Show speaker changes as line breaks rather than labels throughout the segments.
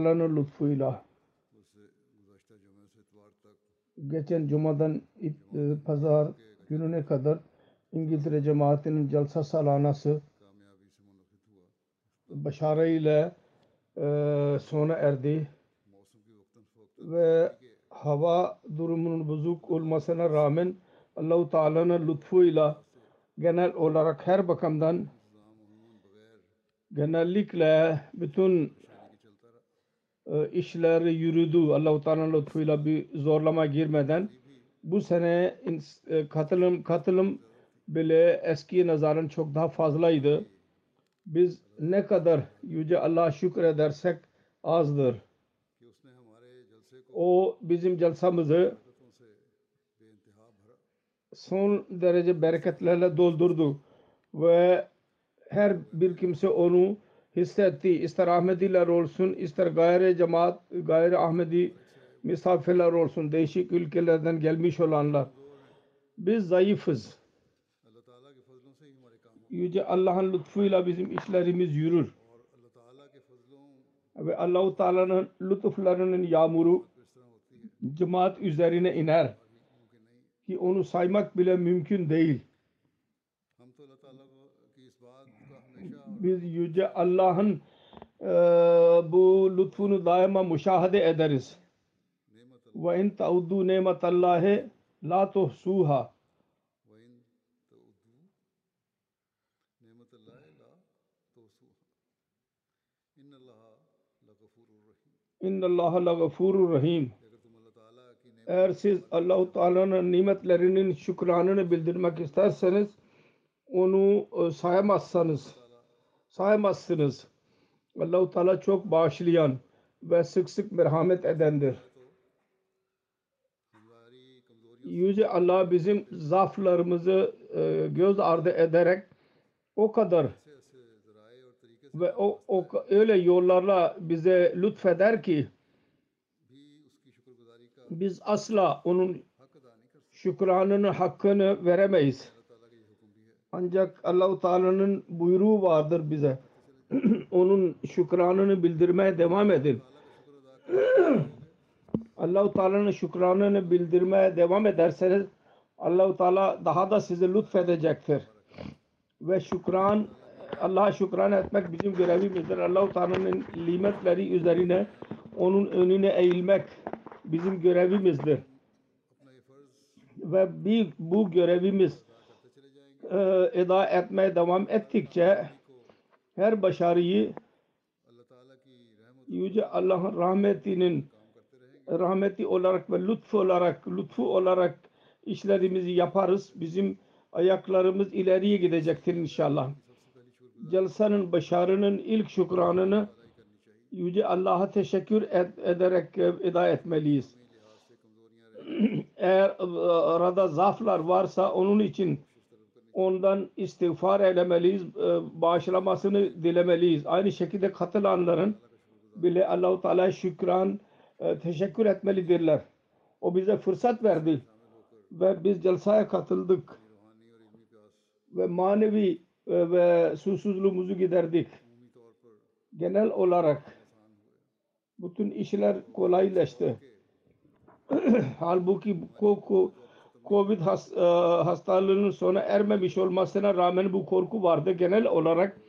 Teala'nın lütfuyla. Geçen cumadan e, pazar gününe kadar İngiltere cemaatinin celsa salanası başarı ile e, sona erdi ve hava durumunun bozuk olmasına rağmen Allahu Teala'nın lütfuyla genel olarak her bakımdan genellikle bütün e, işler yürüdü Allah-u Teala'nın lütfuyla bir zorlama girmeden. Bu sene e, katılım katılım bile eski nazaran çok daha fazlaydı. Biz ne kadar yüce Allah'a şükredersek azdır. O bizim celsamızı son derece bereketlerle doldurdu ve her bir kimse onu hissetti. İster Ahmediler olsun, ister gayri cemaat, gayri Ahmedi misafirler olsun, değişik ülkelerden gelmiş olanlar. Biz zayıfız. Yüce Allah'ın lütfuyla bizim işlerimiz yürür. Ve Allah-u Teala'nın lütuflarının yağmuru cemaat üzerine iner. Ki onu saymak bile mümkün değil. Biz Yüce Allah'ın eee, bu lütfunu daima müşahede ederiz. Ve in tauddu nemetallahi la tuhsuha. İnnallâhe legafurur rahim. Eğer siz Allah-u Teala'nın nimetlerinin şükranını bildirmek isterseniz onu e, sayamazsanız sayamazsınız. Allah-u Teala çok bağışlayan ve sık sık merhamet edendir. Yüce Allah bizim zaaflarımızı e, göz ardı ederek o kadar ve o, o öyle yollarla bize lütfeder ki biz asla onun şükranının hakkını veremeyiz. Ancak Allahu Teala'nın buyruğu vardır bize. onun şükranını bildirmeye devam edin. Allahu Teala'nın şükranını bildirmeye devam ederseniz Allahu Teala daha da size lütfedecektir. Ve şükran Allah'a şükran etmek bizim görevimizdir. Allahu Teala'nın nimetleri üzerine onun önüne eğilmek bizim görevimizdir. Ve bir, bu görevimiz eda etmeye devam ettikçe her başarıyı Yüce Allah'ın rahmetinin rahmeti olarak ve lütfu olarak lütfu olarak işlerimizi yaparız. Bizim ayaklarımız ileriye gidecektir inşallah. Celsanın başarının ilk şükranını Yüce Allah'a teşekkür et, ederek e, eda etmeliyiz. Eğer e, arada zaaflar varsa onun için ondan istiğfar eylemeliyiz, e, bağışlamasını dilemeliyiz. Aynı şekilde katılanların bile Allahu Teala şükran e, teşekkür etmelidirler. O bize fırsat verdi ve biz celsaya katıldık ve manevi e, ve susuzluğumuzu giderdik. Genel olarak bütün işler kolaylaştı. Halbuki bu ko- Covid has, e, hastalığının sona ermemiş olmasına rağmen bu korku vardı. Genel olarak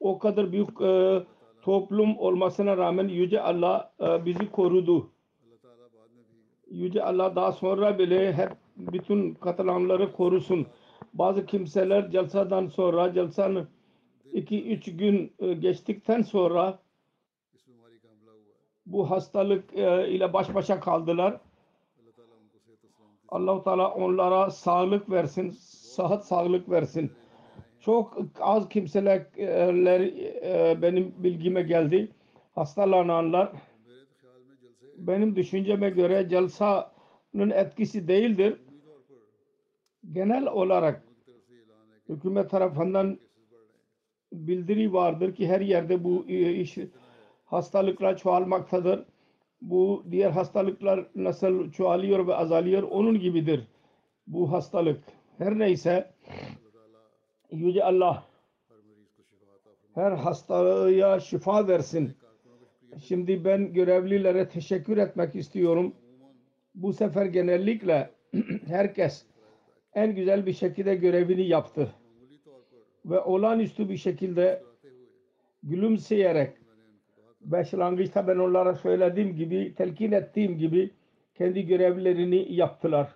o kadar büyük e, toplum olmasına rağmen Yüce Allah e, bizi korudu. Yüce Allah daha sonra bile hep bütün katılanları korusun. Bazı kimseler celsadan sonra, celsanın 2-3 gün e, geçtikten sonra bu hastalık e, ile baş başa kaldılar. Allahu Teala onlara sağlık versin, sıhhat sağlık versin. Çok az kimseler e, benim bilgime geldi. Hastalananlar benim düşünceme göre celsanın etkisi değildir. Genel olarak hükümet tarafından bildiri vardır ki her yerde bu e, iş hastalıkla çoğalmaktadır. Bu diğer hastalıklar nasıl çoğalıyor ve azalıyor onun gibidir bu hastalık. Her neyse Yüce Allah her hastaya şifa versin. Şimdi ben görevlilere teşekkür etmek istiyorum. Bu sefer genellikle herkes en güzel bir şekilde görevini yaptı. Ve olağanüstü bir şekilde gülümseyerek başlangıçta ben onlara söylediğim gibi, telkin ettiğim gibi kendi görevlerini yaptılar.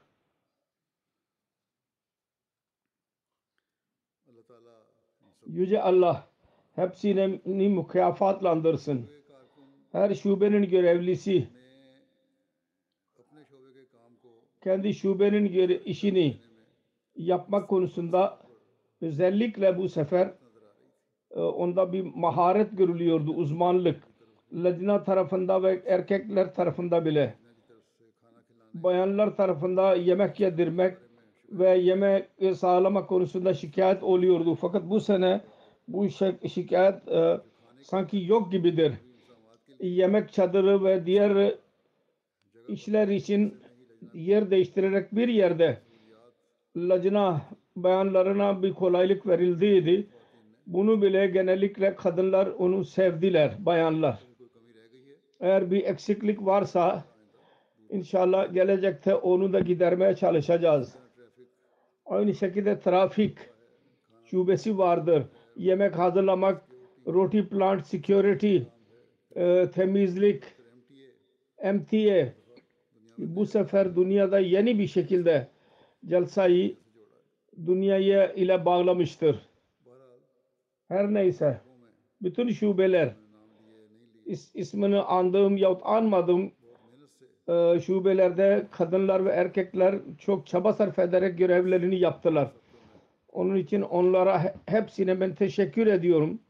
Yüce Allah hepsini mükafatlandırsın. Her şubenin görevlisi kendi şubenin işini yapmak konusunda özellikle bu sefer e, onda bir maharet görülüyordu, uzmanlık. Ladina tarafında ve erkekler tarafında bile bayanlar tarafında yemek yedirmek ve yemek e, sağlamak konusunda şikayet oluyordu. Fakat bu sene bu şikayet e, sanki yok gibidir. Yemek çadırı ve diğer işler için yer değiştirerek bir yerde lacına bayanlarına bir kolaylık verildiydi. Bunu bile genellikle kadınlar onu sevdiler, bayanlar. Eğer bir eksiklik varsa inşallah gelecekte onu da gidermeye çalışacağız. Aynı şekilde trafik şubesi vardır. Yemek hazırlamak, roti plant security, e, temizlik, MTA. Bu sefer dünyada yeni bir şekilde celsayı dünyaya ile bağlamıştır. Her neyse. Bütün şubeler is, ismini andığım yahut anmadığım e, şubelerde kadınlar ve erkekler çok çaba sarf ederek görevlerini yaptılar. Onun için onlara hepsine ben teşekkür ediyorum.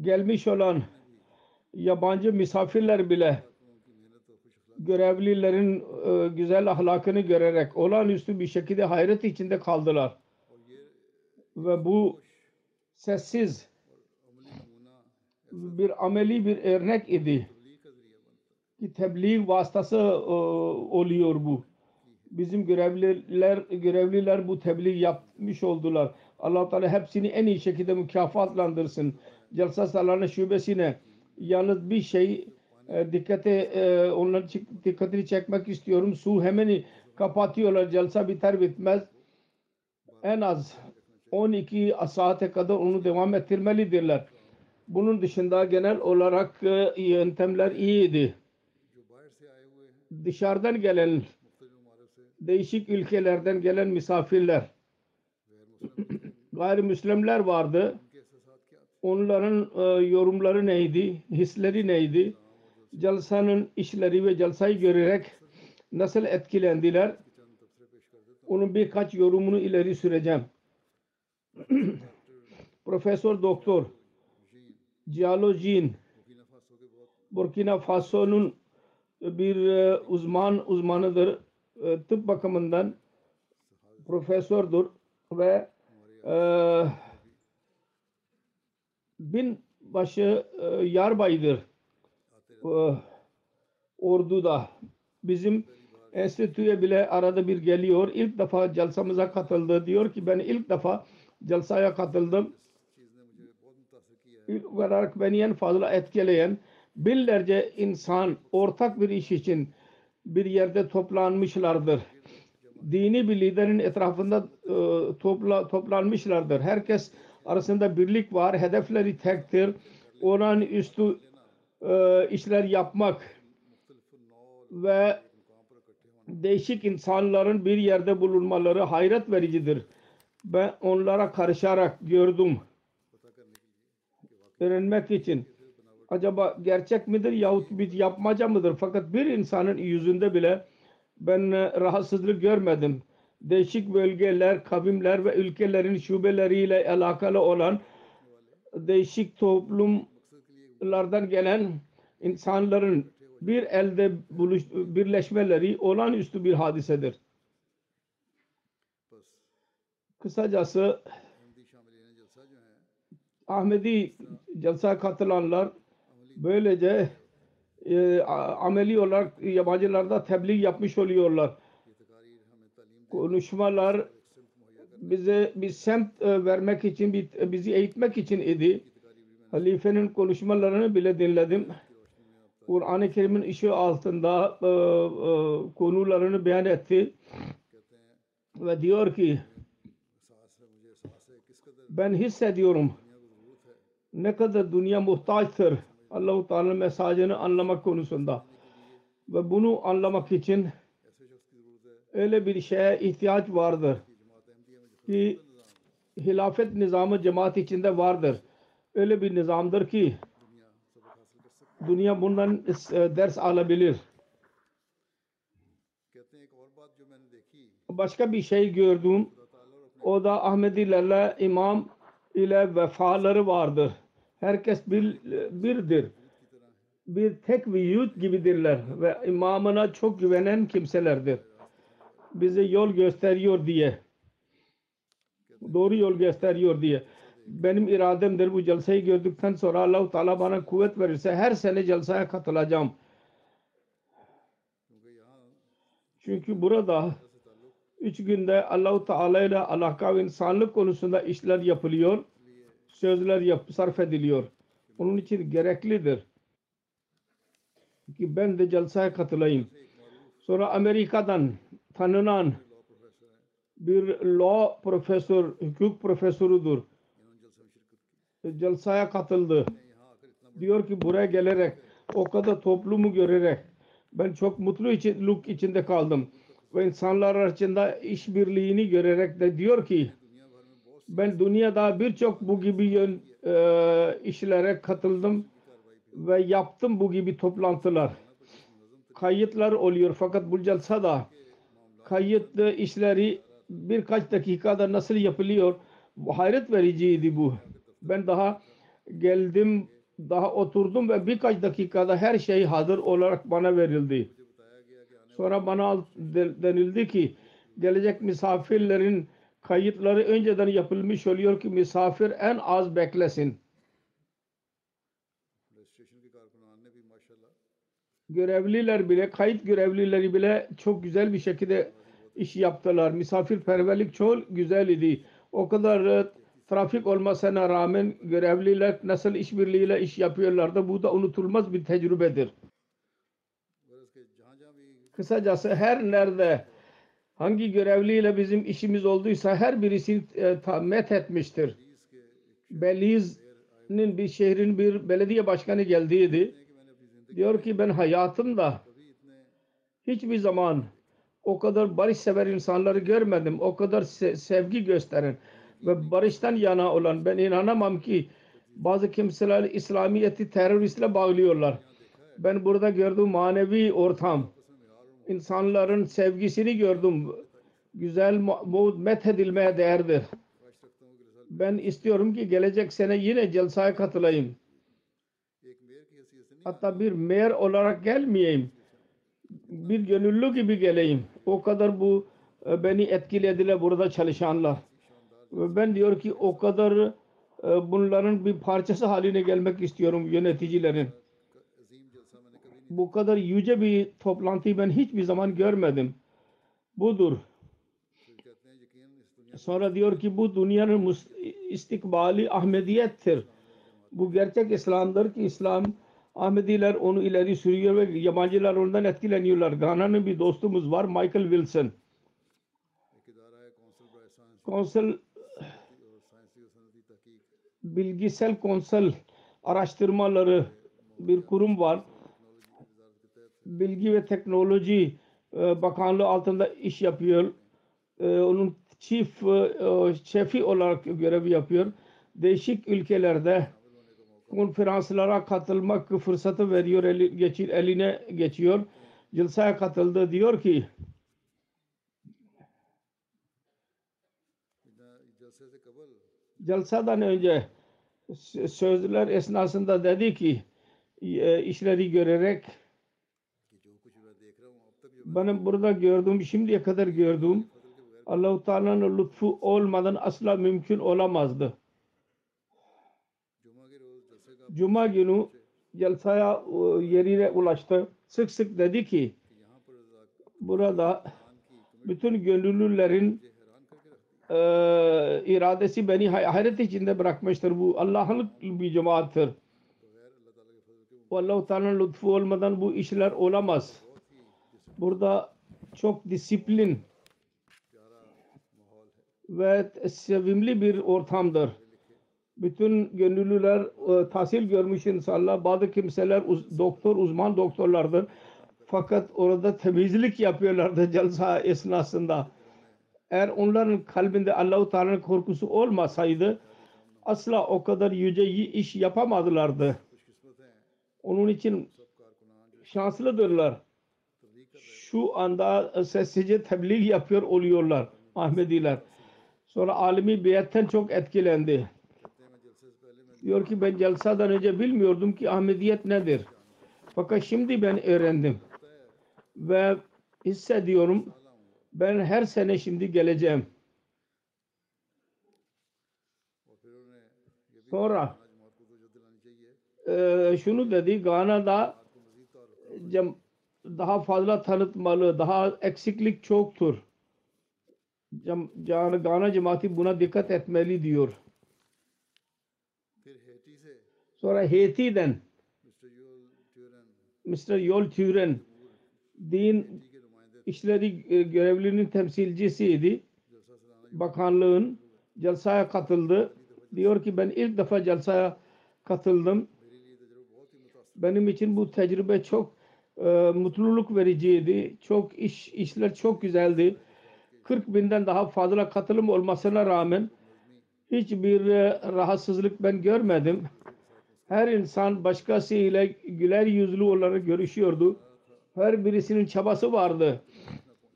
Gelmiş olan yabancı misafirler bile görevlilerin e, güzel ahlakını görerek olağanüstü bir şekilde hayret içinde kaldılar. Ve bu sessiz bir ameli bir örnek idi ki tebliğ vasıtası e, oluyor bu. Bizim görevliler görevliler bu tebliğ yapmış oldular. Allah Teala hepsini en iyi şekilde mükafatlandırsın. Celsa Salanı şubesine yalnız bir şey e, dikkate e, onların dikkatini çekmek istiyorum. Su hemen kapatıyorlar. Celsa biter bitmez en az 12 saate kadar onu devam ettirmelidirler. Bunun dışında genel olarak e, yöntemler iyiydi. Dışarıdan gelen değişik ülkelerden gelen misafirler gayrimüslimler vardı. Onların e, yorumları neydi? Hisleri neydi? Calsanın işleri ve calsayı görerek nasıl etkilendiler? Onun birkaç yorumunu ileri süreceğim. Profesör Doktor
Jeolojin
Burkina Faso'nun bir e, uzman uzmanıdır. E, tıp bakımından profesördür ve e, bin başı yarbaydır orduda. Bizim enstitüye bile arada bir geliyor. İlk defa celsamıza katıldı. Diyor ki ben ilk defa celsaya katıldım olarak beni en fazla etkileyen binlerce insan ortak bir iş için bir yerde toplanmışlardır. Dini bir liderin etrafında e, topla, toplanmışlardır. Herkes arasında birlik var. Hedefleri tektir. Oran üstü e, işler yapmak ve değişik insanların bir yerde bulunmaları hayret vericidir. Ben onlara karışarak gördüm öğrenmek için. Acaba gerçek midir yahut bir yapmaca mıdır? Fakat bir insanın yüzünde bile ben e, rahatsızlık görmedim. Değişik bölgeler, kavimler ve ülkelerin şubeleriyle alakalı olan değişik toplumlardan gelen insanların bir elde buluş, birleşmeleri olağanüstü bir hadisedir. Kısacası Ahmedi celsa katılanlar böylece e, ameli olarak yabancılarda tebliğ yapmış oluyorlar. Konuşmalar bize bir semt e, vermek için, e, bizi eğitmek için idi. Halifenin konuşmalarını bile dinledim. Kur'an-ı Kerim'in işi altında e, e, konularını beyan etti. Ve diyor ki ben hissediyorum ne kadar dünya muhtaçtır Allah-u Teala mesajını anlamak konusunda ve bunu anlamak için öyle bir şeye ihtiyaç vardır ki hilafet nizamı cemaat içinde vardır. Öyle bir nizamdır ki dünya bundan e, ders alabilir. Başka bir şey gördüm. O da Ahmedilerle imam ile vefaları vardır herkes bir, birdir. Bir tek vücut gibidirler ve imamına çok güvenen kimselerdir. Bize yol gösteriyor diye. Doğru yol gösteriyor diye. Benim irademdir bu celseyi gördükten sonra Allah-u Teala bana kuvvet verirse her sene celseye katılacağım. Çünkü burada üç günde Allah-u Teala ile alaka ve insanlık konusunda işler yapılıyor sözler yapı sarf ediliyor. Onun için gereklidir ki ben de celsaya katılayım. Sonra Amerika'dan tanınan bir law profesör, hukuk profesörüdür. Celsaya katıldı. Diyor ki buraya gelerek o kadar toplumu görerek ben çok mutlu için, luk içinde kaldım. Ve insanlar arasında işbirliğini görerek de diyor ki ben dünyada birçok bu gibi yön, e, işlere katıldım ve yaptım bu gibi toplantılar. Kayıtlar oluyor fakat bulcalsa da kayıt işleri birkaç dakikada nasıl yapılıyor hayret vericiydi bu. Ben daha geldim daha oturdum ve birkaç dakikada her şey hazır olarak bana verildi. Sonra bana denildi ki gelecek misafirlerin kayıtları önceden yapılmış oluyor ki misafir en az beklesin. Görevliler bile, kayıt görevlileri bile çok güzel bir şekilde iş yaptılar. Misafirperverlik çok güzel idi. O kadar e, trafik olmasına rağmen görevliler nasıl işbirliğiyle iş yapıyorlardı. Bu da unutulmaz bir tecrübedir. Kısacası her nerede hangi görevliyle bizim işimiz olduysa her birisi e, met etmiştir. Beliz'nin bir şehrin bir belediye başkanı geldiydi. Diyor ki ben hayatımda hiçbir zaman o kadar barışsever insanları görmedim. O kadar sevgi gösteren ve barıştan yana olan ben inanamam ki bazı kimseler İslamiyet'i teröristle bağlıyorlar. Ben burada gördüğüm manevi ortam insanların sevgisini gördüm. Güzel methedilmeye değerdir. Ben istiyorum ki gelecek sene yine celsaya katılayım. Hatta bir meyer olarak gelmeyeyim. Bir gönüllü gibi geleyim. O kadar bu e, beni etkilediler burada çalışanlar. Ve ben diyor ki o kadar e, bunların bir parçası haline gelmek istiyorum yöneticilerin bu kadar yüce bir toplantıyı ben hiçbir zaman görmedim. Budur. Sonra diyor ki bu dünyanın istikbali Ahmediyettir. Bu gerçek İslam'dır ki İslam Ahmediler onu ileri sürüyor ve yabancılar ondan etkileniyorlar. Ghana'nın bir dostumuz var Michael Wilson. Konsol bilgisel konsol araştırmaları bir kurum var. Bilgi ve Teknoloji e, Bakanlığı altında iş yapıyor. E, onun chief e, şefi olarak görev yapıyor. Değişik ülkelerde konferanslara katılmak fırsatı veriyor, eli, geçir, eline geçiyor. Cılsaya katıldı diyor ki Celsa'dan önce sözler esnasında dedi ki işleri görerek benim burada gördüğüm, şimdiye kadar gördüğüm Allahu Teala'nın lütfu olmadan asla mümkün olamazdı. Cuma günü celsaya e, yerine ulaştı. Sık sık dedi ki burada bütün gönüllülerin e, iradesi beni hayret içinde bırakmıştır. Bu Allah'ın bir cemaattir. Allah-u Teala'nın lütfu olmadan bu işler olamaz burada çok disiplin ve sevimli bir ortamdır. Bütün gönüllüler e, tahsil görmüş insanlar, bazı kimseler uz, doktor, uzman doktorlardır. Fakat orada temizlik yapıyorlardı celsa esnasında. Eğer onların kalbinde Allahu Teala'nın korkusu olmasaydı asla o kadar yüce iş
yapamadılar.
Onun için şanslıdırlar şu anda e, sessizce tebliğ yapıyor oluyorlar Ahmediler. Sonra alimi biyetten çok etkilendi. Diyor ki ben celsadan önce bilmiyordum ki Ahmediyet nedir. Fakat şimdi ben öğrendim. Ve hissediyorum ben her sene şimdi geleceğim. Sonra e, şunu dedi Gana'da cem, daha fazla tanıtmalı, daha eksiklik çoktur. Can, Gana cemaati buna dikkat etmeli diyor. Sonra Haiti'den Mr. Yol Turen din işleri e, görevlinin temsilcisiydi. Bakanlığın celsaya katıldı. Diyor ki ben ilk defa celsaya katıldım. Benim için bu tecrübe çok e, mutluluk vericiydi. Çok iş işler çok güzeldi. 40 binden daha fazla katılım olmasına rağmen hiçbir e, rahatsızlık ben görmedim. Her insan başkasıyla güler yüzlü olarak görüşüyordu. Her birisinin çabası vardı.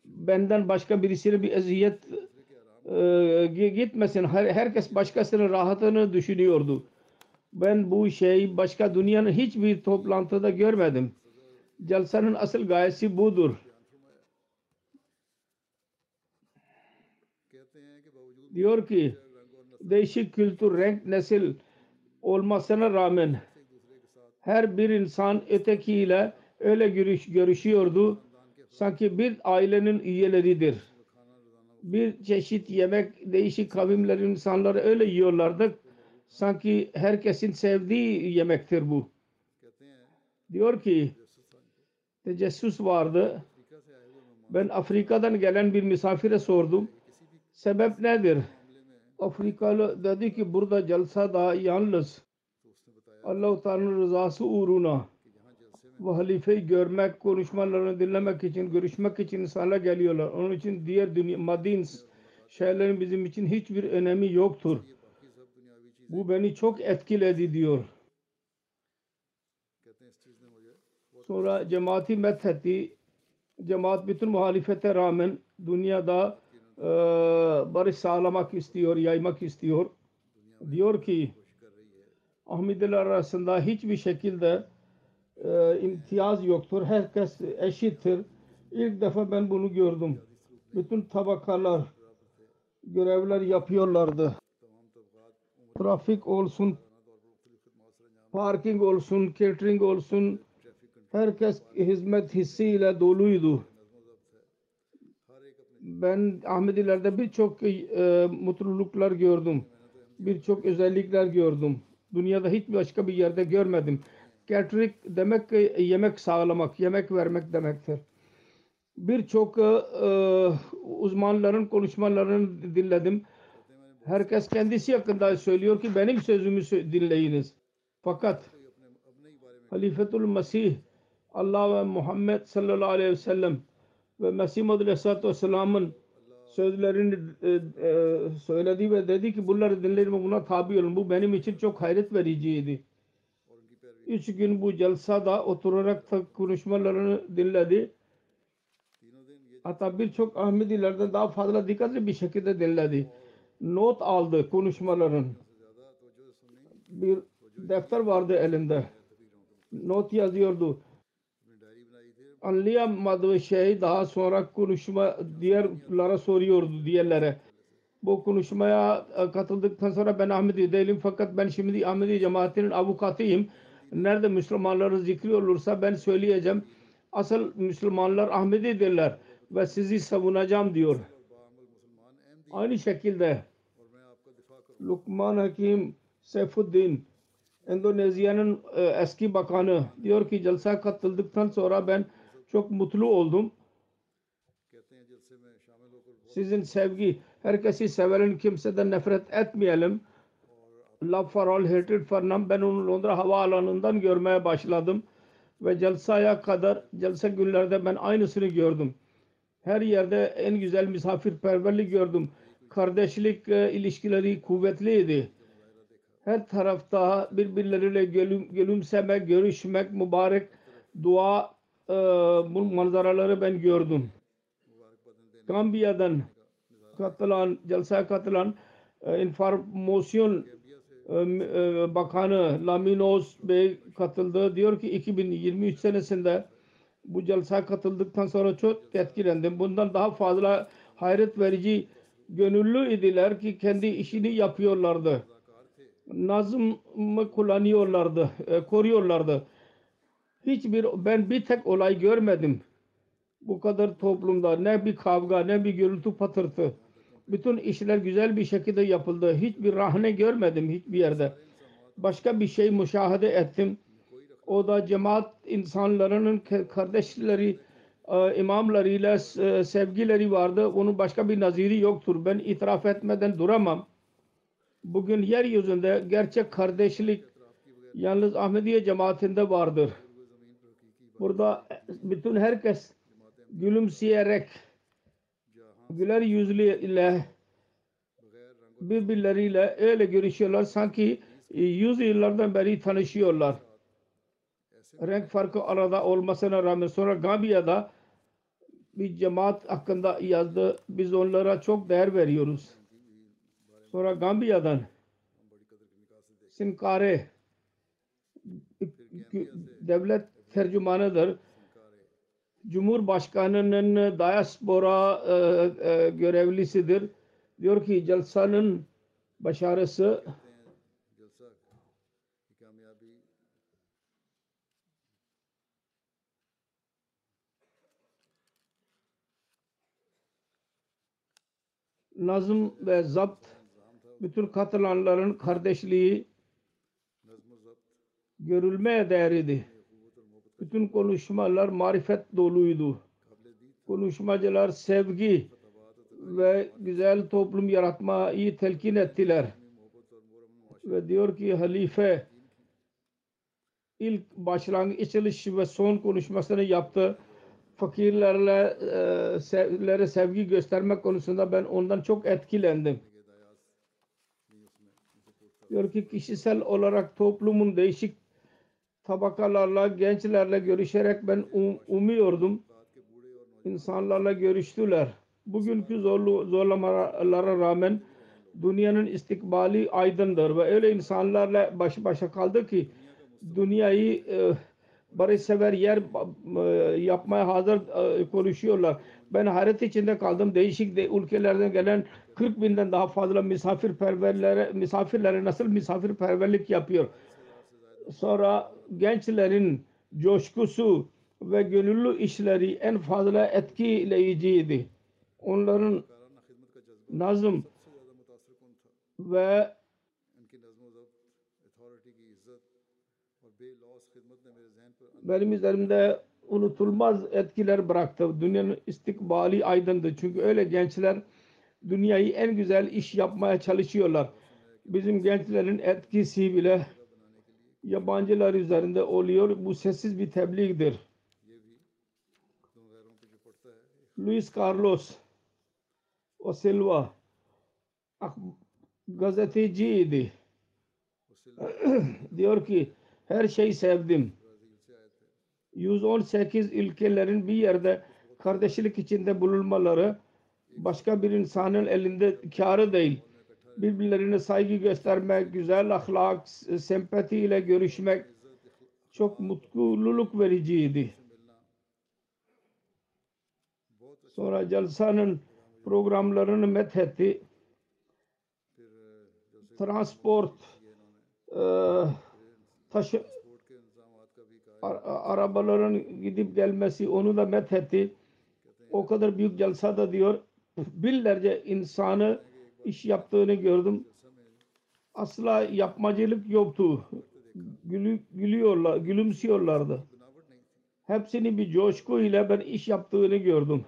Benden başka birisine bir eziyet e, gi- gitmesin. Her, herkes başkasının rahatını düşünüyordu. Ben bu şeyi başka dünyanın hiçbir toplantıda görmedim. Celsanın asıl gayesi budur. Diyor ki değişik kültür, renk, nesil olmasına rağmen her bir insan ötekiyle öyle görüş, görüşüyordu sanki bir ailenin üyeleridir. Bir çeşit yemek değişik kavimlerin insanları öyle yiyorlardı sanki herkesin sevdiği yemektir bu. Diyor ki tecessüs vardı. Ben Afrika'dan gelen bir misafire sordum. Sebep nedir? Afrikalı dedi ki burada jalsa da yalnız Allah-u Teala'nın rızası uğruna ve halifeyi görmek, konuşmalarını dinlemek için, görüşmek için insanlar geliyorlar. Onun için diğer dünya, madin şeylerin bizim için hiçbir önemi yoktur. Bu beni çok etkiledi diyor. sonra cemaati methetti. Cemaat bütün muhalifete rağmen dünyada e, barış sağlamak istiyor, yaymak istiyor. Diyor ki Ahmediler arasında hiçbir şekilde e, imtiyaz yoktur. Herkes eşittir. İlk defa ben bunu gördüm. Bütün tabakalar görevler yapıyorlardı. Trafik olsun, parking olsun, catering olsun, herkes hizmet hissiyle doluydu. Ben Ahmedilerde birçok e, mutluluklar gördüm. Birçok özellikler gördüm. Dünyada hiç başka bir yerde görmedim. Catering demek ki yemek sağlamak, yemek vermek demektir. Birçok e, uzmanların konuşmalarını dinledim. Herkes kendisi hakkında söylüyor ki benim sözümü sö- dinleyiniz. Fakat Halifetul Mesih Allah ve Muhammed sallallahu aleyhi ve sellem ve Mesih Muhammed Aleyhisselatü Vesselam'ın sözlerini e, e, söyledi ve dedi ki bunları dinleyin ve buna tabi olun. Bu benim için çok hayret vericiydi. Üç gün bu celsada oturarak da konuşmalarını dinledi. Hatta birçok Ahmedilerden daha fazla dikkatli bir şekilde dinledi. Not aldı konuşmaların. Bir defter vardı elinde. Not yazıyordu. Anlayamadığı şey daha sonra konuşma diğerlere soruyordu diğerlere. Bu konuşmaya e, katıldıktan sonra ben Ahmedi değilim fakat ben şimdi Ahmedi cemaatinin avukatıyım. Nerede Müslümanları zikri olursa ben söyleyeceğim. Asıl Müslümanlar Ahmedidirler ve sizi savunacağım diyor. Aynı şekilde Lukman Hakim Seyfuddin Endonezya'nın e, eski bakanı diyor ki jalsa katıldıktan sonra ben çok mutlu oldum. Sizin sevgi, herkesi sevelim, kimseden nefret etmeyelim. Love for all, hatred for none. Ben onu Londra havaalanından görmeye başladım. Ve celsaya kadar, celsa günlerde ben aynısını gördüm. Her yerde en güzel misafirperverlik gördüm. Kardeşlik e, ilişkileri kuvvetliydi. Her tarafta birbirleriyle gülüm, gülümsemek, görüşmek, mübarek dua e, bu manzaraları ben gördüm. Gambiya'dan katılan, celsaya katılan e, informasyon e, e, Bakanı Laminos Bey katıldı. Diyor ki 2023 senesinde bu celsa katıldıktan sonra çok etkilendim. Bundan daha fazla hayret verici gönüllü idiler ki kendi işini yapıyorlardı. Nazımı kullanıyorlardı, e, koruyorlardı. Hiçbir ben bir tek olay görmedim. Bu kadar toplumda ne bir kavga ne bir gürültü patırtı. Bütün işler güzel bir şekilde yapıldı. Hiçbir rahne görmedim hiçbir yerde. Başka bir şey müşahede ettim. O da cemaat insanlarının kardeşleri, e, imamlarıyla e, sevgileri vardı. Onun başka bir naziri yoktur. Ben itiraf etmeden duramam. Bugün yeryüzünde gerçek kardeşlik yalnız Ahmediye cemaatinde vardır. Burada bütün herkes gülümseyerek güler yüzlüyle birbirleriyle öyle görüşüyorlar sanki yüz yıllardan beri tanışıyorlar. Renk farkı arada olmasına rağmen sonra Gambiya'da bir cemaat hakkında yazdı. Biz onlara çok değer veriyoruz. Sonra Gambiya'dan Sinkare devlet tercümanıdır. Cumhurbaşkanı'nın diaspora e, e, görevlisidir. Diyor ki Jalsa'nın başarısı nazım ve zapt bütün katılanların kardeşliği görülmeye değeriydi. Bütün konuşmalar marifet doluydu. Konuşmacılar sevgi ve güzel toplum yaratmayı telkin ettiler. Ve diyor ki halife ilk başlangıç açılış ve son konuşmasını yaptı. Fakirlerle e, sevlere sevgi göstermek konusunda ben ondan çok etkilendim. Diyor ki kişisel olarak toplumun değişik tabakalarla, gençlerle görüşerek ben um, umuyordum. İnsanlarla görüştüler. Bugünkü zorlu, zorlamalara rağmen dünyanın istikbali aydındır ve öyle insanlarla baş başa kaldı ki dünyayı e, barışsever yer e, yapmaya hazır e, konuşuyorlar. Ben hayret içinde kaldım. Değişik de, ülkelerden gelen 40 binden daha fazla misafirperverlere, misafirlere nasıl misafirperverlik yapıyor sonra gençlerin coşkusu ve gönüllü işleri en fazla etkileyiciydi. Onların nazım ve benim üzerimde unutulmaz etkiler bıraktı. Dünyanın istikbali aydındı. Çünkü öyle gençler dünyayı en güzel iş yapmaya çalışıyorlar. Bizim gençlerin etkisi bile yabancılar üzerinde oluyor. Bu sessiz bir tebliğdir. Luis Carlos O Silva gazeteciydi. Diyor ki her şeyi sevdim. 118 ülkelerin bir yerde kardeşlik içinde bulunmaları başka bir insanın elinde karı değil birbirlerine saygı göstermek, güzel ahlak, sempatiyle görüşmek çok mutluluk vericiydi. Sonra Jalsa'nın programlarını methetti. Transport e, taşı arabaların gidip gelmesi onu da methetti. O kadar büyük jalsa da diyor binlerce insanı iş yaptığını gördüm. Asla yapmacılık yoktu. Gülü, gülüyorlar, gülümsüyorlardı. Hepsini bir coşku ile ben iş yaptığını gördüm.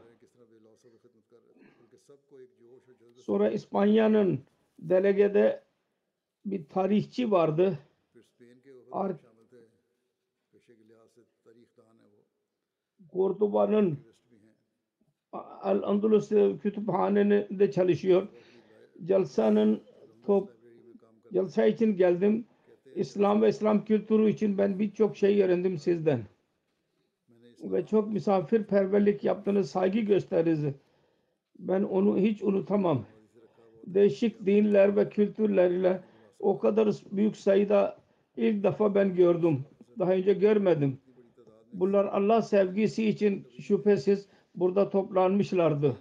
Sonra İspanya'nın delegede bir tarihçi vardı.
Ar
Kordoba'nın Al-Andalus kütüphanede çalışıyor. Jalsa'nın top Jalsa için geldim. İslam ve İslam kültürü için ben birçok şey öğrendim sizden. Ve çok misafirperverlik yaptığınız saygı gösteririz. Ben onu hiç unutamam. Değişik dinler ve kültürlerle o kadar büyük sayıda ilk defa ben gördüm. Daha önce görmedim. Bunlar Allah sevgisi için şüphesiz burada toplanmışlardı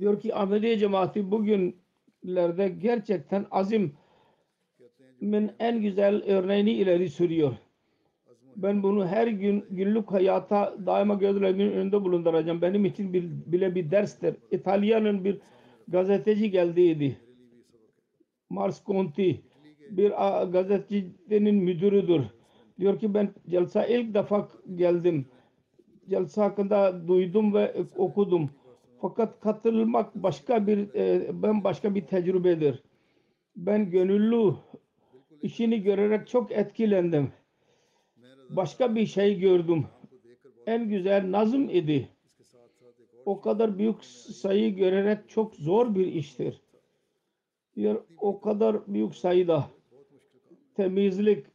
diyor ki Ahmediye cemaati bugünlerde gerçekten azim
min
en güzel örneğini ileri sürüyor. Ben bunu her gün günlük hayata daima gözlerimin önünde bulunduracağım. Benim için bir, bile bir derstir. İtalya'nın bir gazeteci geldiydi. Mars Conti bir gazetecinin müdürüdür. Diyor ki ben Celsa ilk defa geldim. Celsa hakkında duydum ve okudum. Fakat katılmak başka bir e, ben başka bir tecrübedir. Ben gönüllü işini görerek çok etkilendim. Başka bir şey gördüm. En güzel nazım idi. O kadar büyük sayı görerek çok zor bir iştir. Yer o kadar büyük sayıda temizlik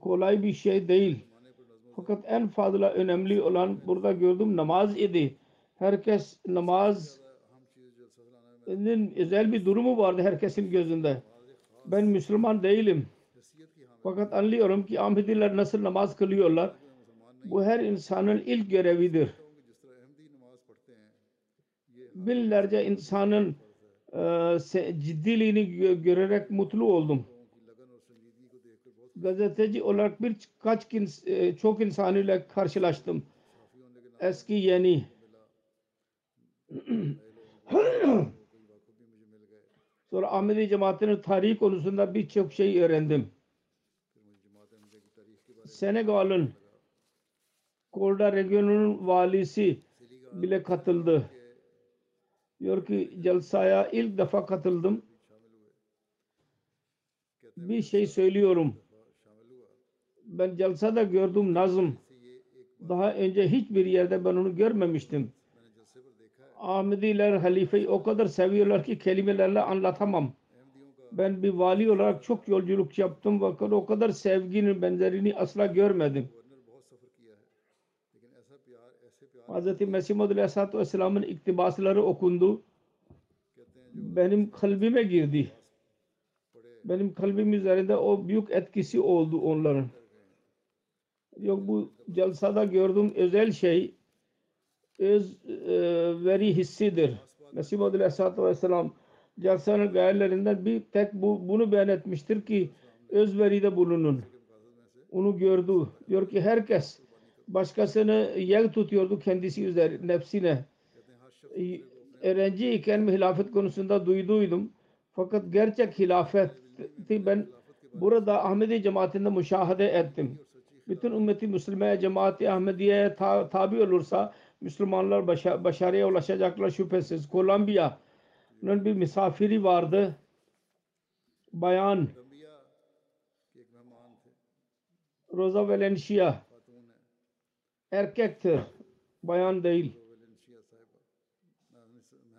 kolay bir şey değil. Fakat en fazla önemli olan burada gördüm namaz idi herkes
namazın
özel bir durumu vardı herkesin gözünde. Ben Müslüman değilim. Fakat anlıyorum ki Ahmediler nasıl namaz kılıyorlar. Bu her insanın ilk görevidir. Binlerce insanın e, ciddiliğini görerek mutlu oldum. Gazeteci olarak birkaç e, çok insan ile karşılaştım. Eski yeni Sonra Ahmedi cemaatinin tarihi konusunda birçok şey öğrendim. Senegal'ın Korda Region'un valisi bile katıldı. Diyor ki celsaya ilk defa katıldım. Bir şey söylüyorum. Ben celsada gördüm nazım. Daha önce hiçbir yerde ben onu görmemiştim. Ahmediler, halifeyi o kadar seviyorlar ki kelimelerle anlatamam. Ben bir vali olarak çok yolculuk yaptım fakat o kadar sevginin benzerini asla görmedim. Hz. Mesih Muhammed Aleyhisselatü Vesselam'ın iktibasları okundu. Benim kalbime girdi. Benim kalbim üzerinde o büyük etkisi oldu onların. Yok bu celsada gördüğüm özel şey öz e, veri hissidir. Mesih Maud Aleyhisselatü Vesselam Celsan'ın gayelerinden bir tek bu, bunu beyan etmiştir ki öz veride bulunun. Onu gördü. Diyor ki herkes başkasını yel tutuyordu kendisi üzeri nefsine. Öğrenci iken mi hilafet konusunda duyduydum. Fakat gerçek hilafeti ben burada Ahmedi cemaatinde müşahede ettim. Bütün ümmeti Müslüme cemaati Ahmediye'ye tabi olursa Müslümanlar başa, başarıya ulaşacaklar şüphesiz. Kolombiya'nın bir misafiri vardı. Bayan Rosa Valencia erkektir. Bayan değil.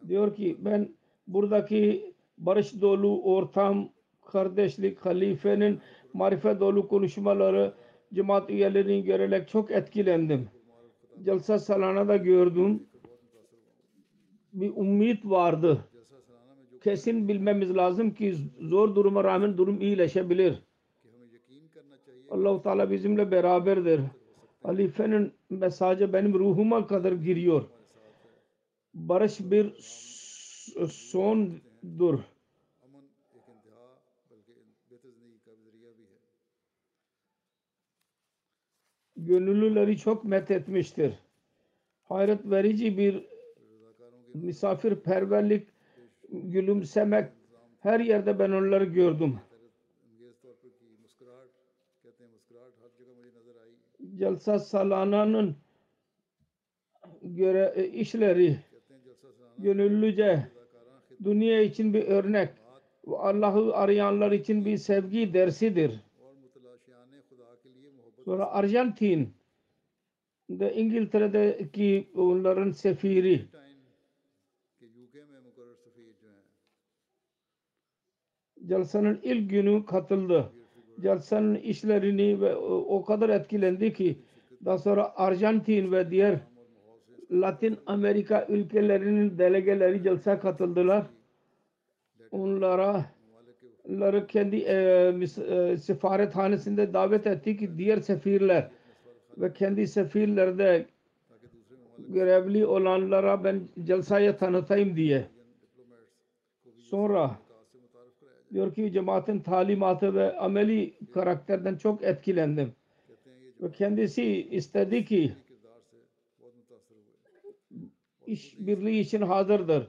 Diyor ki ben buradaki barış dolu ortam kardeşlik, halifenin marifet dolu konuşmaları, cemaat üyelerini görerek çok etkilendim. Celsa Salana'da gördüm bir umut vardı. Kesin bilmemiz lazım ki zor duruma rağmen durum iyileşebilir. Allahu Teala bizimle beraberdir. Halifenin mesajı benim ruhuma kadar giriyor. Barış bir sondur. gönüllüleri çok methetmiştir. Hayret verici bir misafirperverlik, gülümsemek her yerde ben onları gördüm. Celsa Salana'nın göre e, işleri gönüllüce dünya için bir örnek, Allah'ı arayanlar için bir sevgi dersidir. Sonra Arjantin de İngiltere'deki onların sefiri Jalsa'nın ilk günü katıldı. Jalsa'nın işlerini ve o kadar etkilendi ki daha sonra Arjantin ve diğer Latin Amerika ülkelerinin delegeleri Jalsa katıldılar. Onlara ları kendi e, e, sefarethanesinde davet etti ki diğer sefirler ve kendi sefirlerde görevli olanlara ben celsaya tanıtayım diye. Sonra diyor ki cemaatin talimatı ve ameli karakterden çok etkilendim. Ve kendisi istedi ki iş birliği için hazırdır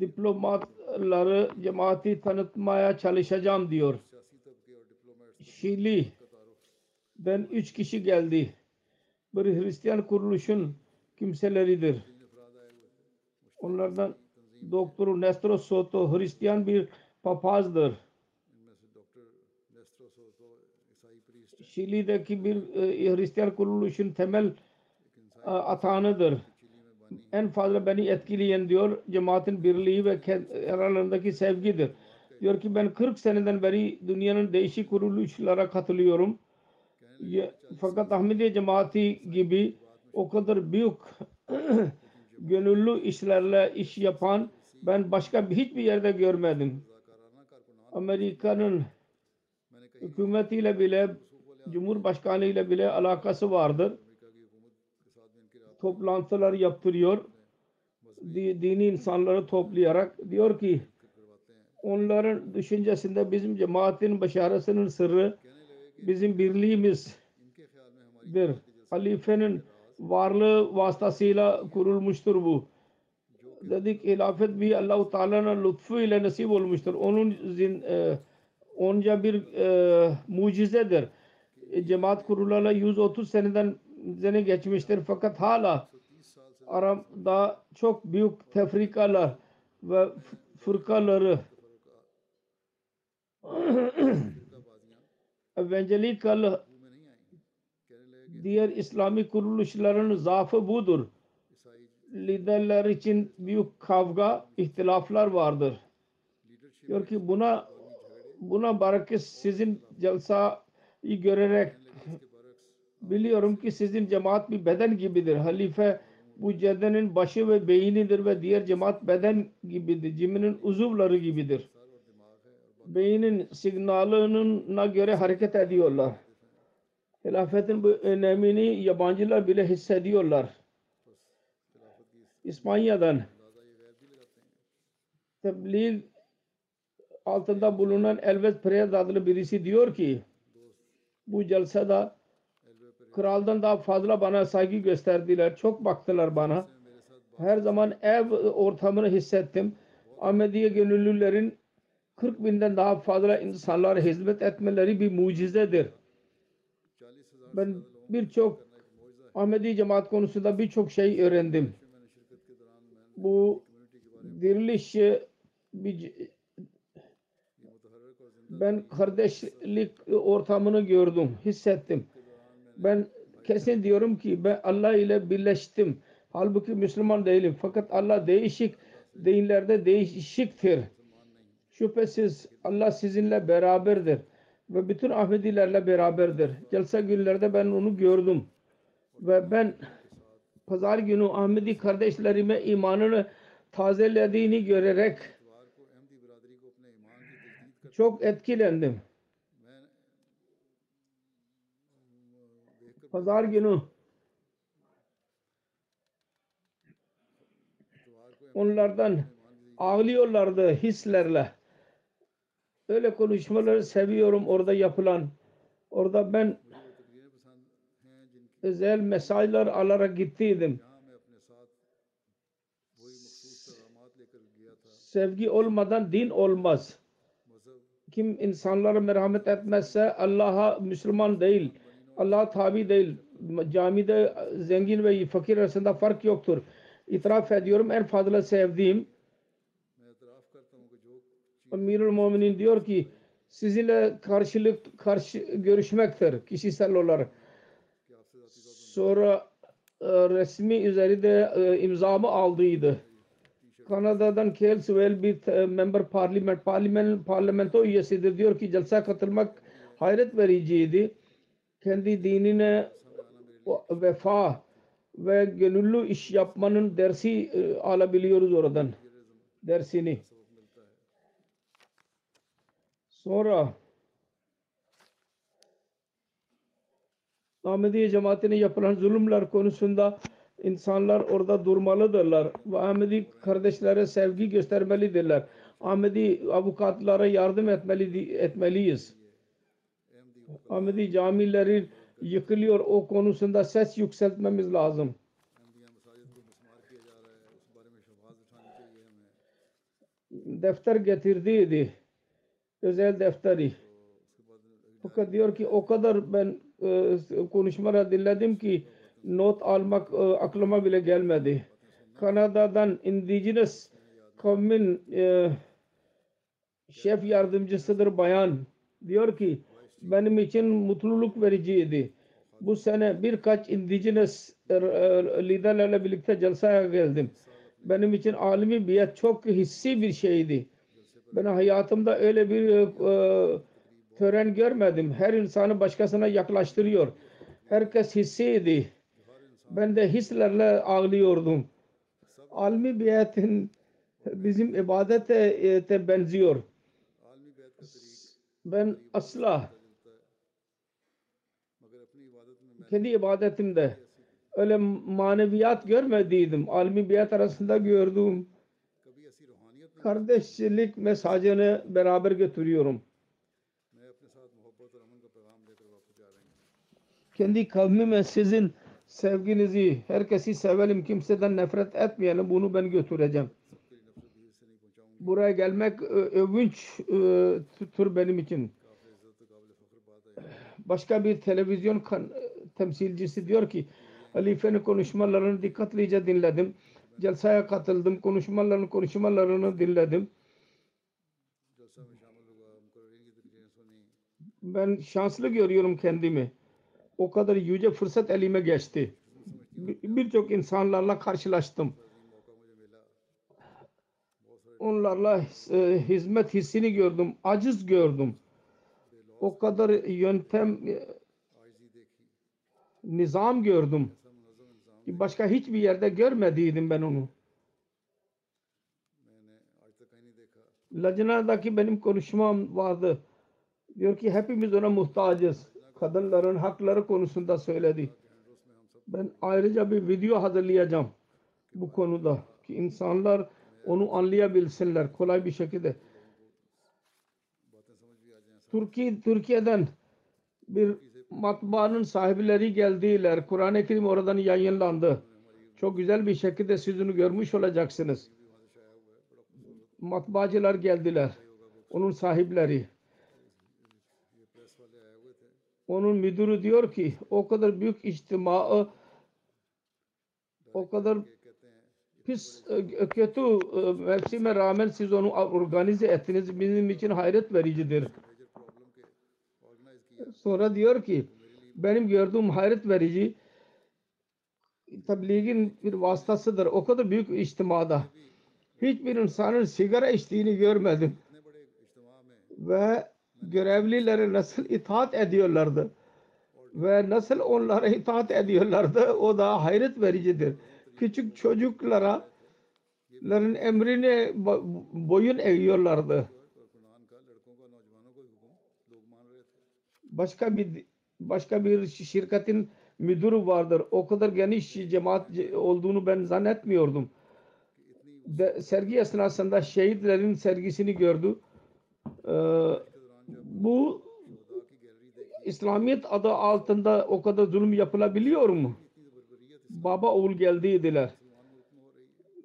diplomatları cemaati tanıtmaya çalışacağım diyor. Şili'den üç kişi geldi. Bir Hristiyan kuruluşun kimseleridir. Onlardan Doktor Nestro Soto Hristiyan bir papazdır. Şili'deki bir e, Hristiyan kuruluşun temel e,
atağınıdır
en fazla beni etkileyen diyor cemaatin birliği ve aralarındaki sevgidir. Diyor ki ben 40 seneden beri dünyanın değişik kuruluşlara katılıyorum. Fakat Ahmediye cemaati gibi o kadar büyük gönüllü işlerle iş yapan ben başka hiçbir yerde görmedim. Amerika'nın hükümetiyle bile Cumhurbaşkanı ile bile alakası vardır toplantılar yaptırıyor. Dini insanları toplayarak diyor ki onların düşüncesinde bizim cemaatin başarısının sırrı bizim birliğimizdir. Halifenin varlığı vasıtasıyla kurulmuştur bu. Dedik hilafet bir Allahu Teala'nın lütfu ile nasip olmuştur. Onun zin, e, onca bir e, mucizedir. E, cemaat kurulana 130 seneden üzerine geçmiştir. Fakat hala Arap'da çok büyük tefrikalar ve fırkaları evangelikal diğer İslami kuruluşların zaafı budur. Liderler için büyük kavga, ihtilaflar vardır. Diyor ki buna buna barakis sizin celsayı görerek Biliyorum ki sizin cemaat bir beden gibidir. Halife bu cedenin başı ve beynidir ve diğer cemaat beden gibidir. Ciminin uzuvları gibidir. Beynin signalına göre hareket ediyorlar. Hilafetin bu önemini yabancılar bile hissediyorlar. İspanya'dan tebliğ altında bulunan Elvis Preyaz adlı birisi diyor ki bu celsada kraldan daha fazla bana saygı gösterdiler. Çok baktılar bana. Her zaman ev ortamını hissettim. Ahmediye gönüllülerin 40 binden daha fazla insanlara hizmet etmeleri bir mucizedir. Ben birçok Ahmedi cemaat konusunda birçok şey öğrendim. Bu diriliş ben kardeşlik ortamını gördüm, hissettim ben kesin diyorum ki ben Allah ile birleştim. Halbuki Müslüman değilim. Fakat Allah değişik dinlerde değişiktir. Şüphesiz Allah sizinle beraberdir. Ve bütün Ahmedilerle beraberdir. Celsa günlerde ben onu gördüm. Ve ben pazar günü Ahmedi kardeşlerime imanını tazelediğini görerek çok etkilendim. Pazar günü onlardan ağlıyorlardı hislerle. Öyle konuşmaları seviyorum orada yapılan. Orada ben özel mesajlar alarak gittiydim. Sevgi olmadan din olmaz. Kim insanlara merhamet etmezse Allah'a Müslüman değil. Allah'a tabi değil. Camide zengin ve fakir arasında fark yoktur. İtiraf ediyorum en fazla sevdiğim Amirul Muminin diyor ki sizinle karşılık karşı görüşmektir kişisel olarak. Sonra e, resmi üzerinde e, imzamı aldıydı. Kanada'dan Kel Sewell bir e, member parlament, parlament, parlamento üyesidir. Diyor ki celsa katılmak hayret vericiydi kendi dinine vefa ve gönüllü iş yapmanın dersi e, alabiliyoruz oradan. Dersini. Sonra Ahmediye cemaatine yapılan zulümler konusunda insanlar orada durmalıdırlar ve Ahmedi kardeşlere sevgi göstermelidirler. Ahmedi avukatlara yardım etmeli etmeliyiz. Ahmedi camilerin yıkılıyor o konusunda ses yükseltmemiz lazım. Defter getirdiydi. Özel defteri. Fakat diyor ki o kadar ben e, konuşmaları dinledim ki not almak e, aklıma bile gelmedi. Kanada'dan indigenous kavmin e, şef yardımcısıdır bayan. Diyor ki benim için mutluluk vericiydi. Bu sene birkaç indigenous e, e, liderlerle birlikte celsaya geldim. Benim için alimi biat çok hissi bir şeydi. Ben hayatımda öyle bir e, e, tören görmedim. Her insanı başkasına yaklaştırıyor. Herkes hissiydi. Ben de hislerle ağlıyordum. Almi biatın bizim ibadete benziyor. Ben asla kendi ibadetimde öyle maneviyat görmediydim. Almi biat arasında gördüm. Kardeşlik mesajını beraber götürüyorum. Kendi kavmime sizin sevginizi, herkesi sevelim, kimseden nefret etmeyelim. Bunu ben götüreceğim. Buraya gelmek övünç tür benim için. Başka bir televizyon kan temsilcisi diyor ki Alife'nin konuşmalarını dikkatlice dinledim. Celsaya katıldım. Konuşmalarını konuşmalarını dinledim. Ben şanslı görüyorum kendimi. O kadar yüce fırsat elime geçti. Birçok insanlarla karşılaştım. Onlarla e, hizmet hissini gördüm. Aciz gördüm. O kadar yöntem nizam gördüm. Ki başka hiçbir yerde görmediydim ben onu. Lajna'daki benim konuşmam vardı. Diyor ki hepimiz ona muhtacız. Kadınların hakları konusunda söyledi. Ben ayrıca bir video hazırlayacağım bu konuda. Ki insanlar onu anlayabilsinler kolay bir şekilde. Türkiye Türkiye'den bir matbaanın sahipleri geldiler. Kur'an-ı Kerim oradan yayınlandı. Çok güzel bir şekilde siz görmüş olacaksınız. Matbaacılar geldiler. Onun sahipleri. Onun müdürü diyor ki o kadar büyük içtimaı o kadar pis e, kötü e, mevsime rağmen siz onu organize ettiniz. Bizim için hayret vericidir. Sonra diyor ki benim gördüğüm hayret verici tebliğin bir vasıtasıdır. O kadar büyük içtimada hiçbir insanın sigara içtiğini görmedim. Ve görevlilere nasıl itaat ediyorlardı. Ve nasıl onlara itaat ediyorlardı. O da hayret vericidir. Küçük çocuklara emrine boyun eğiyorlardı. başka bir başka bir şirketin müdürü vardır. O kadar geniş cemaat olduğunu ben zannetmiyordum. De, sergi esnasında şehitlerin sergisini gördü. Ee, bu İslamiyet adı altında o kadar zulüm yapılabiliyor mu? Baba oğul geldi dediler.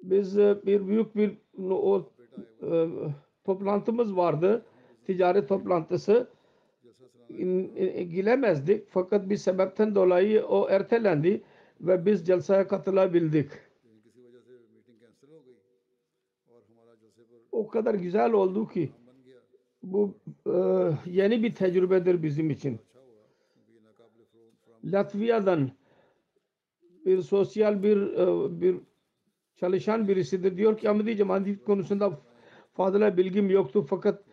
Biz e, bir büyük bir o, e, toplantımız vardı. Ticaret toplantısı. E, e, gilemezdik. Fakat bir sebepten dolayı o ertelendi ve biz celsaya katılabildik. O kadar güzel oldu ki bu e, yeni bir tecrübedir bizim için. Latviya'dan bir sosyal bir e, bir çalışan birisidir. Diyor ki Ahmedi Cemaat konusunda fazla bilgim yoktu fakat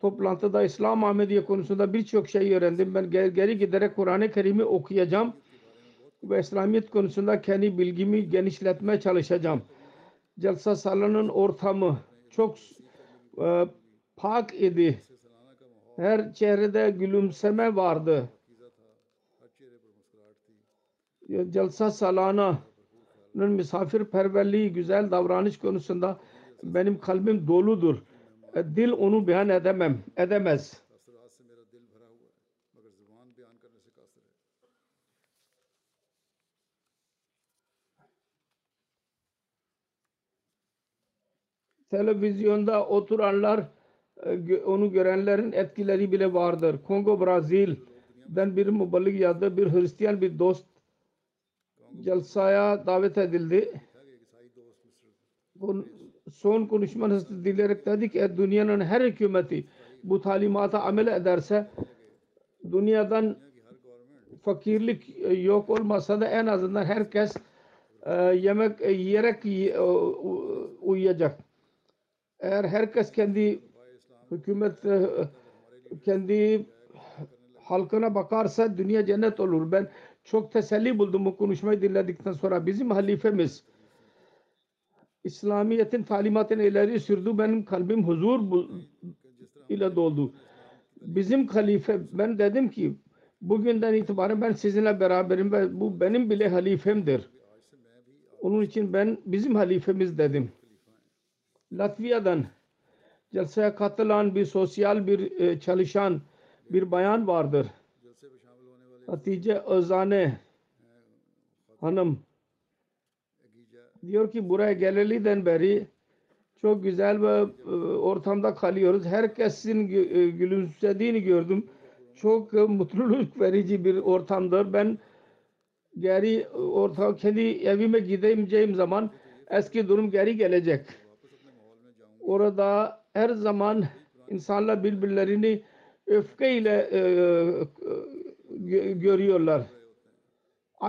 toplantıda İslam Ahmediye konusunda birçok şey öğrendim. Ben geri giderek Kur'an-ı Kerim'i okuyacağım ve İslamiyet konusunda kendi bilgimi genişletmeye çalışacağım. Celsa salonun ortamı çok e, pak idi. Her çehrede gülümseme vardı. Celsa salana'nın misafirperverliği, güzel davranış konusunda benim kalbim doludur. E, dil onu beyan edemem, edemez. Televizyonda oturanlar e, onu görenlerin etkileri bile vardır. Kongo Brazil'den bir müballik yazdı. Bir Hristiyan bir dost celsaya davet edildi. Bunun son konuşmanızı dilerek dedi ki dünyanın her hükümeti bu talimata amel ederse dünyadan fakirlik e, yok olmasa da en azından herkes e, yemek e, yiyerek uyuyacak. Eğer herkes kendi hükümet kendi halkına bakarsa dünya cennet olur. Ben çok teselli buldum bu konuşmayı dinledikten sonra. Bizim halifemiz İslamiyet'in talimatını ileri sürdü. Benim kalbim huzur ile doldu. Bizim halife ben dedim ki bugünden itibaren ben sizinle beraberim ve bu benim bile halifemdir. Onun için ben bizim halifemiz dedim. Latviya'dan celseye katılan bir sosyal bir e, çalışan bir bayan vardır. Hatice Özane hanım diyor ki buraya geleliden beri çok güzel ve e, ortamda kalıyoruz. Herkesin e, gülümsediğini gördüm. Çok e, mutluluk verici bir ortamdır. Ben geri ortam kendi evime gideceğim zaman eski durum geri gelecek. Orada her zaman insanlar birbirlerini öfkeyle e, e, gö- görüyorlar.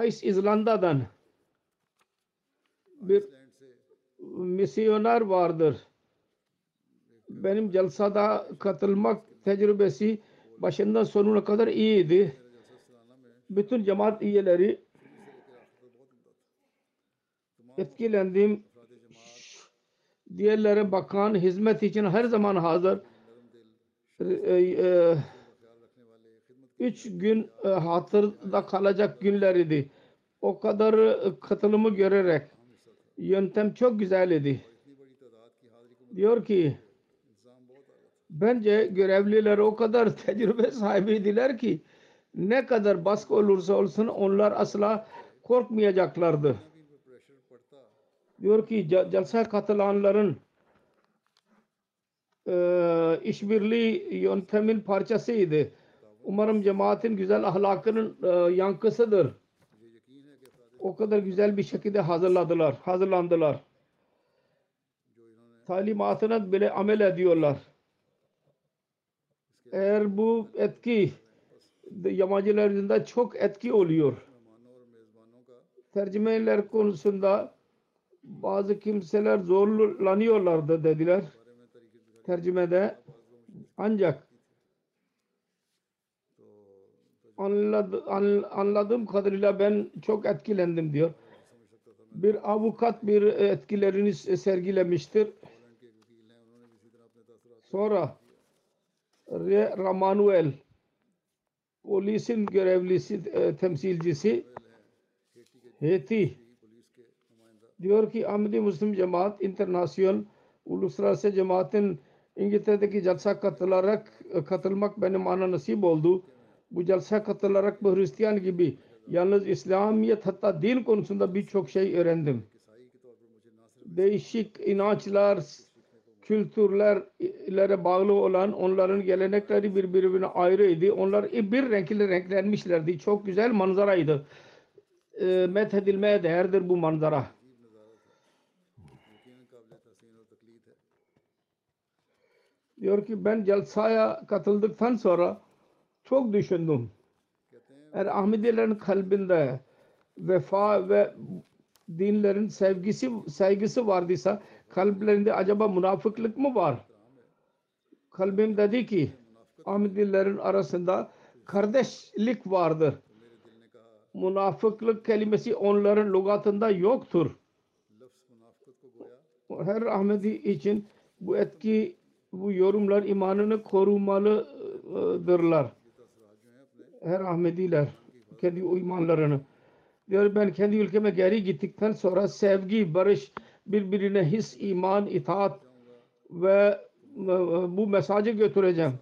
Ice İzlanda'dan bir misyoner vardır. Benim celsada katılmak tecrübesi başından sonuna kadar iyiydi. Bütün cemaat üyeleri etkilendim. Diğerlere bakan hizmet için her zaman hazır. E, e, üç gün e, hatırda kalacak günler idi. O kadar e, katılımı görerek yöntem çok güzel idi. Diyor ki bence görevliler o kadar tecrübe sahibiydiler ki ne kadar baskı olursa olsun onlar asla korkmayacaklardı. Diyor ki celsa katılanların e, işbirliği yöntemin parçasıydı. Umarım cemaatin güzel ahlakının e, yankısıdır. O kadar güzel bir şekilde hazırladılar, hazırlandılar. Talimatına bile amel ediyorlar. Eğer bu etki yabancılar çok etki oluyor. Tercümeler konusunda bazı kimseler zorlanıyorlardı dediler. Tercümede ancak anladı, an- anladığım kadarıyla ben çok etkilendim diyor. Bir avukat bir etkilerini sergilemiştir. Sonra Ramanuel polisin görevlisi e, temsilcisi Heti diyor ki Ahmedi Müslim Cemaat Internasyonel Uluslararası Cemaatin İngiltere'deki jalsa katılarak katılmak benim ana nasip oldu. Bu jalsa katılarak bu Hristiyan gibi yalnız İslamiyet hatta din konusunda birçok şey öğrendim. Değişik inançlar, kültürlere bağlı olan onların gelenekleri birbirine ayrıydı. Onlar bir renkli renklenmişlerdi. Çok güzel manzaraydı. E, methedilmeye değerdir bu manzara. Diyor ki ben Celsa'ya katıldıktan sonra çok düşündüm. Eğer Ahmedilerin kalbinde vefa ve dinlerin sevgisi saygısı vardıysa kalplerinde acaba münafıklık mı var? Kalbim dedi ki Ahmedilerin arasında kardeşlik vardır. Münafıklık kelimesi onların lügatında yoktur. Her Ahmedi için bu etki bu yorumlar imanını korumalıdırlar. Her Ahmediler kendi imanlarını. Diyor ben kendi ülkeme geri gittikten sonra sevgi, barış, birbirine his, iman, itaat ve bu mesajı götüreceğim.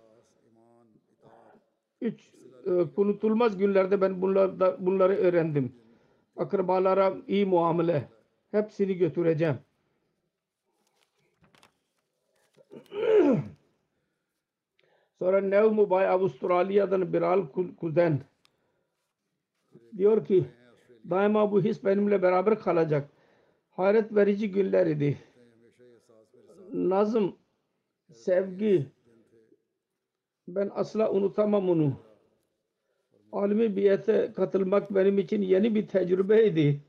Üç e, unutulmaz günlerde ben bunlarda, bunları öğrendim. Akrabalara iyi muamele. Hepsini götüreceğim. Sonra Nev Mubay Avustralya'dan Biral Kuzen diyor ki daima bu his benimle beraber kalacak. Hayret verici günler idi. Nazım, sevgi ben asla unutamam onu. Alimi biyete katılmak benim için yeni bir tecrübeydi.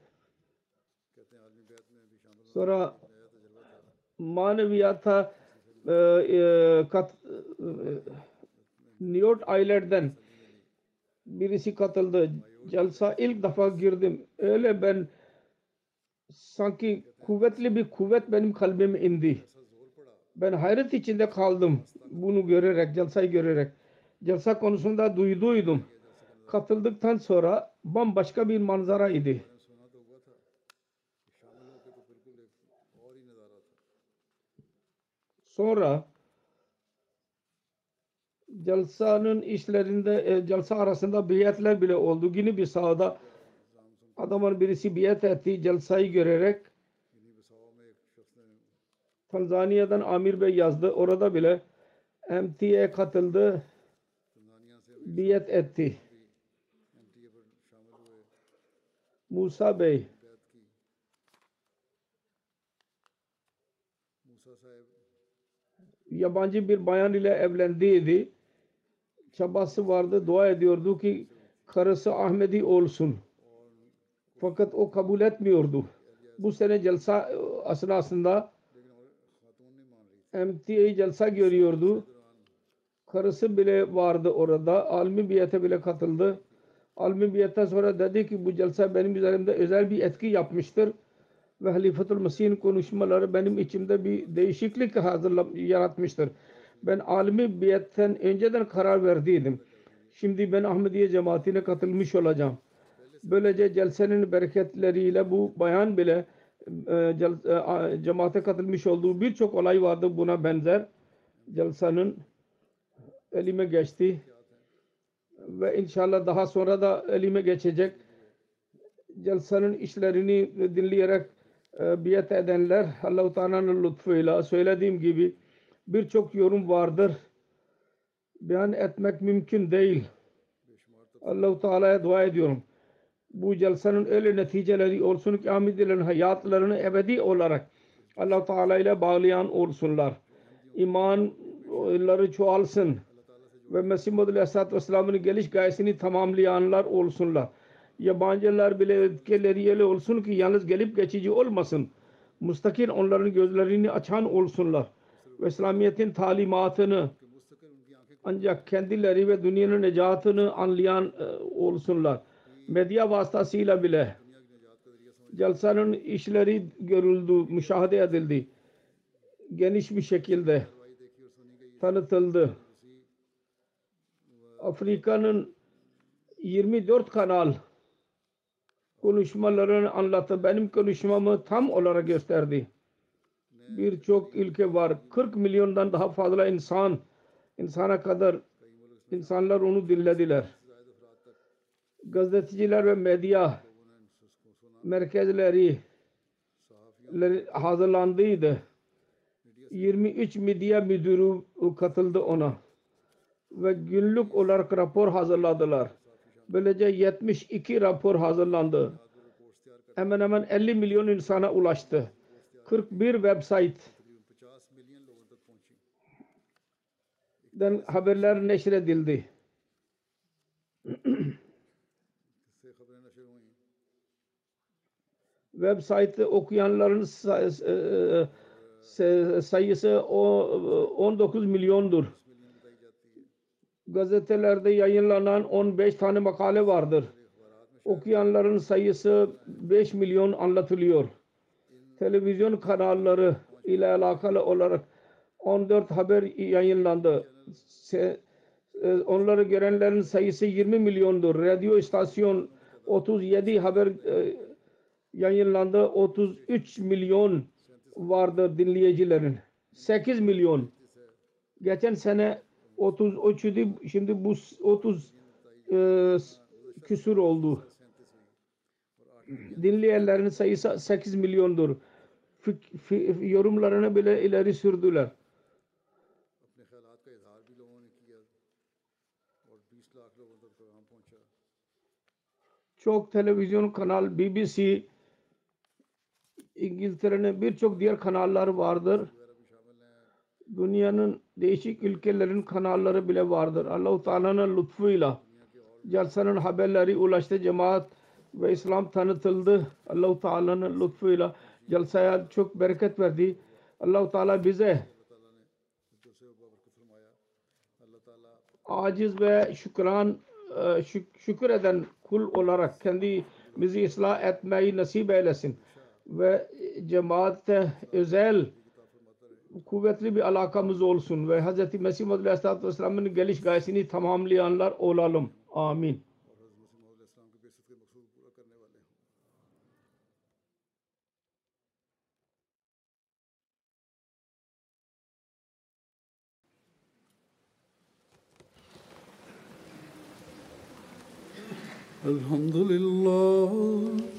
Sonra maneviyata e, e, kat, e, New York Island'den birisi katıldı. Jalsa ilk defa girdim. Öyle ben sanki kuvvetli bir kuvvet benim kalbime indi. Ben hayret içinde kaldım bunu görerek, jalsayı görerek. Jalsa konusunda duyduydum. Katıldıktan sonra bambaşka bir manzara idi. Sonra Jalsa'nın işlerinde, e, Jalsa arasında biyetler bile oldu. Yine bir sahada adamın birisi biyet etti Jalsa'yı görerek. Tanzanya'dan Amir Bey yazdı. Orada bile MT'ye katıldı. Biyet etti. Musa Bey yabancı bir bayan ile evlendiydi. Çabası vardı. Dua ediyordu ki karısı Ahmedi olsun. Fakat o kabul etmiyordu. Bu sene celsa esnasında MTA celsa görüyordu. Karısı bile vardı orada. Almi biyete bile katıldı. Almi biyetten sonra dedi ki bu celsa benim üzerimde özel bir etki yapmıştır. Ve Halifatul Mesih'in konuşmaları benim içimde bir değişiklik hazırla, yaratmıştır. Ben alimi biyetten önceden karar verdiydim. Şimdi ben Ahmediye cemaatine katılmış olacağım. Böylece celsenin bereketleriyle bu bayan bile e, e, cemaate katılmış olduğu birçok olay vardı buna benzer. Jalsanın elime geçti ve inşallah daha sonra da elime geçecek. Jalsanın işlerini dinleyerek e, biat edenler Allah-u Teala'nın lütfuyla söylediğim gibi birçok yorum vardır. Beyan etmek mümkün değil. Allah-u Teala'ya dua ediyorum. Bu jalsanın öyle neticeleri olsun ki Ahmedilerin hayatlarını ebedi olarak Allah Teala ile bağlayan olsunlar. İmanları çoğalsın ve Mesih Muhammed Aleyhisselatü Vesselam'ın geliş gayesini tamamlayanlar olsunlar. Yabancılar bile etkileri öyle olsun ki yalnız gelip geçici olmasın. Mustakil onların gözlerini açan olsunlar. Ve İslamiyet'in talimatını ancak kendileri ve dünyanın necatını anlayan e, olsunlar. Medya vasıtasıyla bile Jalsanın işleri görüldü, müşahede edildi. Geniş bir şekilde tanıtıldı. Afrika'nın 24 kanal konuşmalarını anlattı. Benim konuşmamı tam olarak gösterdi. Birçok ülke var. 40 milyondan daha fazla insan insana kadar insanlar onu dinlediler. Gazeteciler ve medya merkezleri hazırlandıydı. 23 medya müdürü katıldı ona ve günlük olarak rapor hazırladılar. Böylece 72 rapor hazırlandı. Hemen hemen 50 milyon insana ulaştı. 41 website den haberler neşredildi. Website okuyanların sayısı 19 milyondur. Gazetelerde yayınlanan 15 tane makale vardır. Okuyanların sayısı 5 milyon anlatılıyor. Televizyon kanalları ile alakalı olarak 14 haber yayınlandı. Onları görenlerin sayısı 20 milyondur. Radyo istasyon 37 haber yayınlandı. 33 milyon vardı dinleyicilerin. 8 milyon. Geçen sene 33 idi. Şimdi bu 30 e, küsur oldu. Dinleyenlerin sayısı 8 milyondur. Fik, fi, yorumlarını bile ileri sürdüler. Çok televizyon kanal, BBC, İngiltere'nin birçok diğer kanallar vardır. Dünyanın değişik ülkelerin kanalları bile vardır. Allah-u Teala'nın lütfuyla Jalsanın haberleri ulaştı cemaat ve İslam tanıtıldı. Allah-u Teala'nın lütfuyla Jalsaya çok bereket verdi. Allah-u Teala bize aciz ve şükran şük şükür eden kul olarak kendimizi ıslah etmeyi nasip eylesin ve cemaatte özel kuvvetli bir alakamız olsun ve Hz. Mesih Muhammed Aleyhisselatü Vesselam'ın geliş gayesini tamamlayanlar olalım. Amin.
الحمد لله